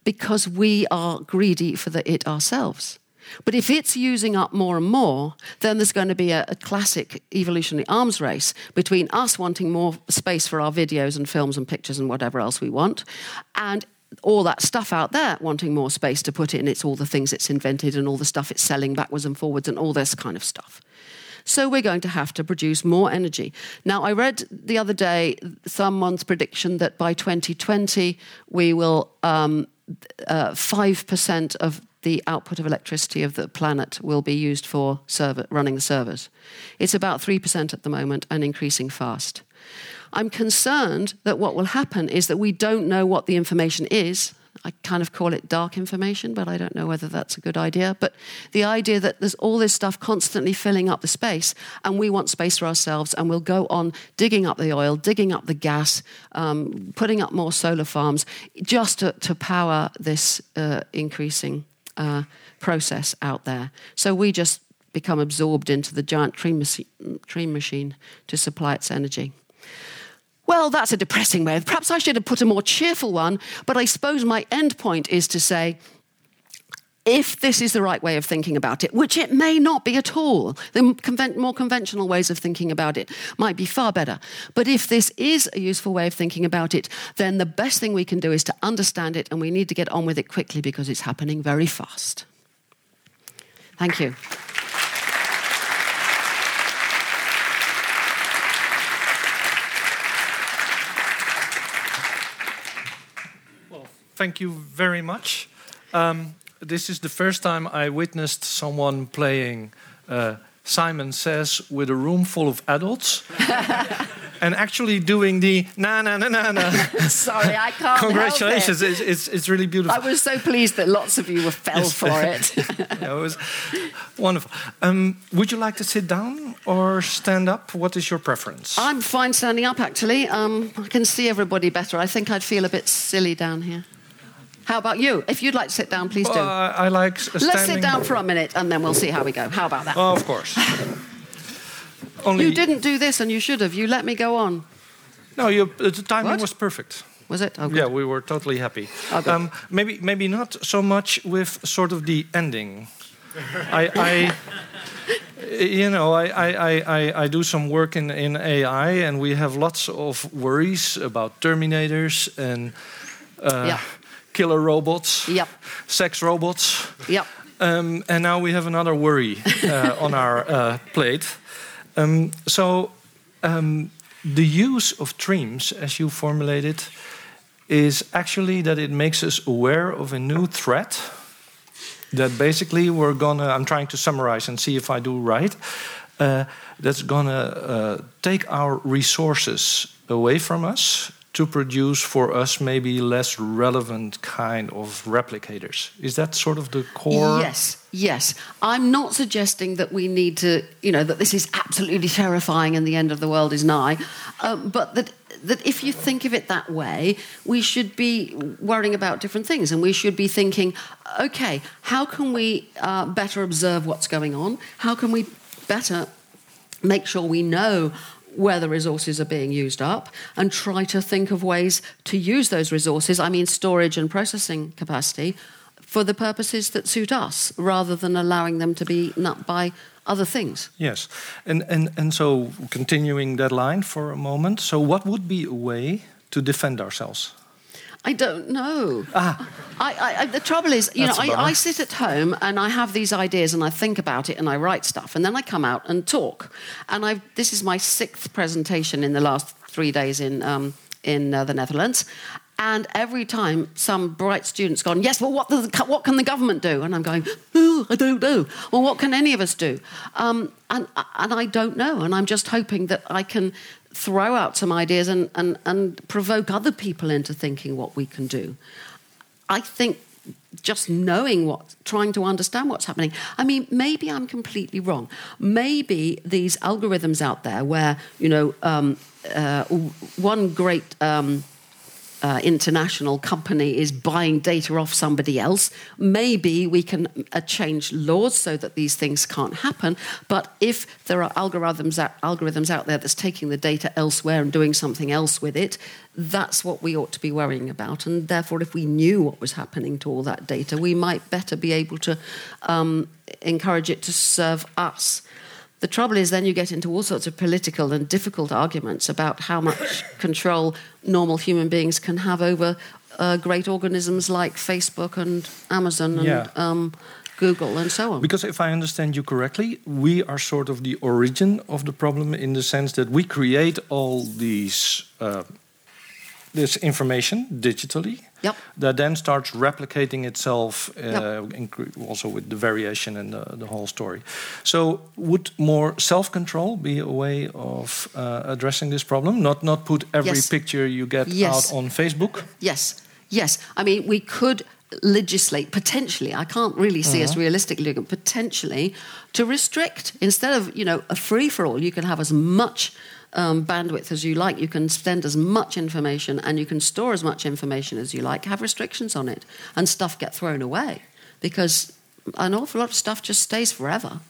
because we are greedy for the it ourselves. But if it's using up more and more, then there's going to be a, a, classic evolutionary arms race between us wanting more space for our videos and films and pictures and whatever else we want, and all that stuff out there wanting more space to put in. It's all the things it's invented and all the stuff it's selling backwards and forwards and all this kind of stuff. So we're going to have to produce more energy. Now, I read the other day someone's prediction that by 2020 we will um, uh, 5% of the output of electricity of the planet will be used for server, running the servers. It's about 3% at the moment and increasing fast. I'm concerned that what will happen is that we don't know what the information is. I kind of call it dark information, but I don't know whether that's a good idea. But the idea that there's all this stuff constantly filling up the space, and we want space for ourselves, and we'll go on digging up the oil, digging up the gas, um, putting up more solar farms just to, to power this uh, increasing uh, process out there. So we just become absorbed into the giant tree, tree machine to supply its energy. Well, that's a depressing way. Perhaps I should have put a more cheerful one, but I suppose my end point is to say if this is the right way of thinking about it, which it may not be at all, the more conventional ways of thinking about it might be far better. But if this is a useful way of thinking about it, then the best thing we can do is to understand it, and we need to get on with it quickly because it's happening very fast. Thank you. Well, thank you very much. Um, this is the first time I witnessed someone playing uh, Simon Says with a room full of adults. and actually doing the na na na na na. Sorry, I can't. Congratulations! It. It's, it's, it's really beautiful. I was so pleased that lots of you were fell for it. yeah, it was wonderful. Um, would you like to sit down or stand up? What is your preference? I'm fine standing up. Actually, um, I can see everybody better. I think I'd feel a bit silly down here. How about you? If you'd like to sit down, please do. Uh, I like standing. Let's sit down for a minute and then we'll see how we go. How about that? Oh, of course. Only you didn't do this and you should have. You let me go on. No, you, the timing What? was perfect. Was it? Oh. Yeah, we were totally happy. Oh, um, maybe, maybe not so much with sort of the ending. I, I you know, I, I, I, I do some work in, in AI, and we have lots of worries about Terminators and uh, Yeah. Killer robots, Yep. sex robots. Yep. Um, and now we have another worry uh, on our uh, plate. Um, so, um, the use of tremes, as you formulate it, is actually that it makes us aware of a new threat. That basically we're gonna, I'm trying to summarize and see if I do right. Uh, that's gonna uh, take our resources away from us to produce for us maybe less relevant kind of replicators. Is that sort of the core? Yes, yes. I'm not suggesting that we need to, you know, that this is absolutely terrifying and the end of the world is nigh, um, but that that if you think of it that way, we should be worrying about different things, and we should be thinking, okay, how can we uh, better observe what's going on? How can we better make sure we know where the resources are being used up and try to think of ways to use those resources, I mean storage and processing capacity, for the purposes that suit us rather than allowing them to be eaten up by other things. Yes, and and and so continuing that line for a moment. So, what would be a way to defend ourselves? I don't know. Ah. I, I, I, the trouble is, you That's know, I. I sit at home and I have these ideas and I think about it and I write stuff and then I come out and talk. And I this is my sixth presentation in the last three days in um, in uh, the Netherlands. And every time some bright student's gone, yes, well, what, the, what can the government do? And I'm going, oh, I don't know. Well, what can any of us do? Um, and, and I don't know. And I'm just hoping that I can throw out some ideas and, and, and provoke other people into thinking what we can do. I think just knowing what, trying to understand what's happening. I mean, maybe I'm completely wrong. Maybe these algorithms out there, where you know, um, uh, one great. Um, uh, international company is buying data off somebody else. Maybe we can uh, change laws so that these things can't happen. But if there are algorithms out, algorithms out there that's taking the data elsewhere and doing something else with it, that's what we ought to be worrying about. And therefore, if we knew what was happening to all that data, we might better be able to um, encourage it to serve us. The trouble is, then you get into all sorts of political and difficult arguments about how much control normal human beings can have over uh, great organisms like Facebook and Amazon and Yeah. um, Google and so on. Because if I understand you correctly, we are sort of the origin of the problem in the sense that we create all these uh, this information digitally. Yep. That then starts replicating itself, uh, Yep. also with the variation and the, the whole story. So, would more self-control be a way of uh, addressing this problem? Not not put every Yes. picture you get Yes. out on Facebook. Yes, yes. I mean, we could legislate potentially. I can't really see us realistically doing it. Potentially to restrict instead of you know a free for all. You can have as much. Um, bandwidth as you like, you can send as much information and you can store as much information as you like. Have restrictions on it, and stuff get thrown away because an awful lot of stuff just stays forever.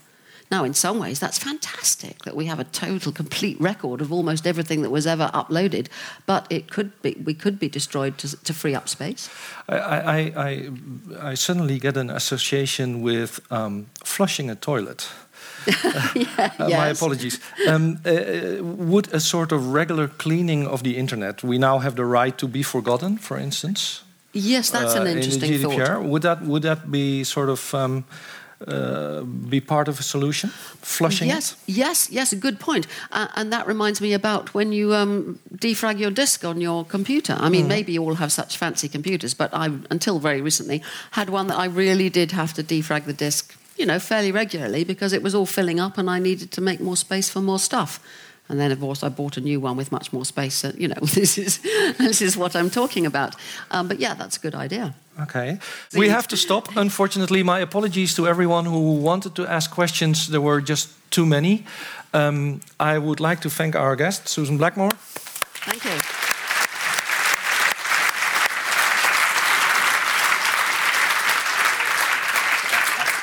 Now, in some ways, that's fantastic that we have a total, complete record of almost everything that was ever uploaded. But it could be, we could be destroyed to, to free up space. I, I, I, I suddenly get an association with um, flushing a toilet. yeah, uh, yes. My apologies. Um, uh, would a sort of regular cleaning of the internet, we now have the right to be forgotten, for instance? Yes, that's uh, an interesting in GDPR. thought. Would that would that be sort of um, uh, be part of a solution? Flushing Yes, it? yes, yes, good point. Uh, and that reminds me about when you um, defrag your disk on your computer. I mean, maybe you all have such fancy computers, but I, until very recently, had one that I really did have to defrag the disk, you know, fairly regularly because it was all filling up and I needed to make more space for more stuff. And then, of course, I bought a new one with much more space. So, you know, this is this is what I'm talking about. Um, but yeah, that's a good idea. Okay. We have to stop. Unfortunately, my apologies to everyone who wanted to ask questions. There were just too many. Um, I would like to thank our guest, Susan Blackmore. Thank you.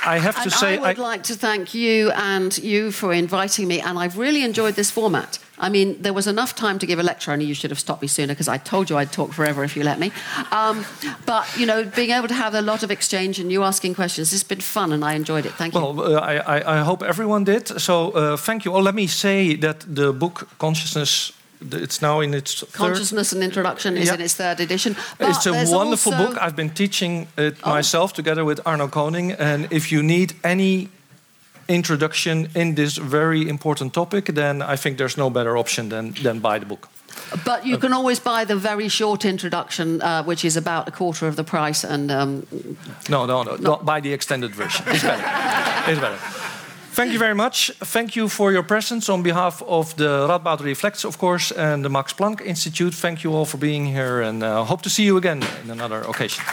I have to And say, I would like to thank you and you for inviting me, and I've really enjoyed this format. I mean, there was enough time to give a lecture, only you should have stopped me sooner because I told you I'd talk forever if you let me. Um, but, you know, being able to have a lot of exchange and you asking questions, it's been fun and I enjoyed it. Thank you. Well, uh, I, I, I hope everyone did. So uh, thank you all. Let me say that the book Consciousness, it's now in its third. Consciousness and Introduction is Yeah. in its third edition. But It's a wonderful book. I've been teaching it Oh. myself together with Arno Koning. And if you need any introduction in this very important topic, then I think there's no better option than, than buy the book. But you can always buy the very short introduction, uh, which is about a quarter of the price. And um, No, no, no. Buy the extended version. It's better. it's better. Thank you very much. Thank you for your presence on behalf of the Radboud Reflects, of course, and the Max Planck Institute. Thank you all for being here and uh, hope to see you again in another occasion.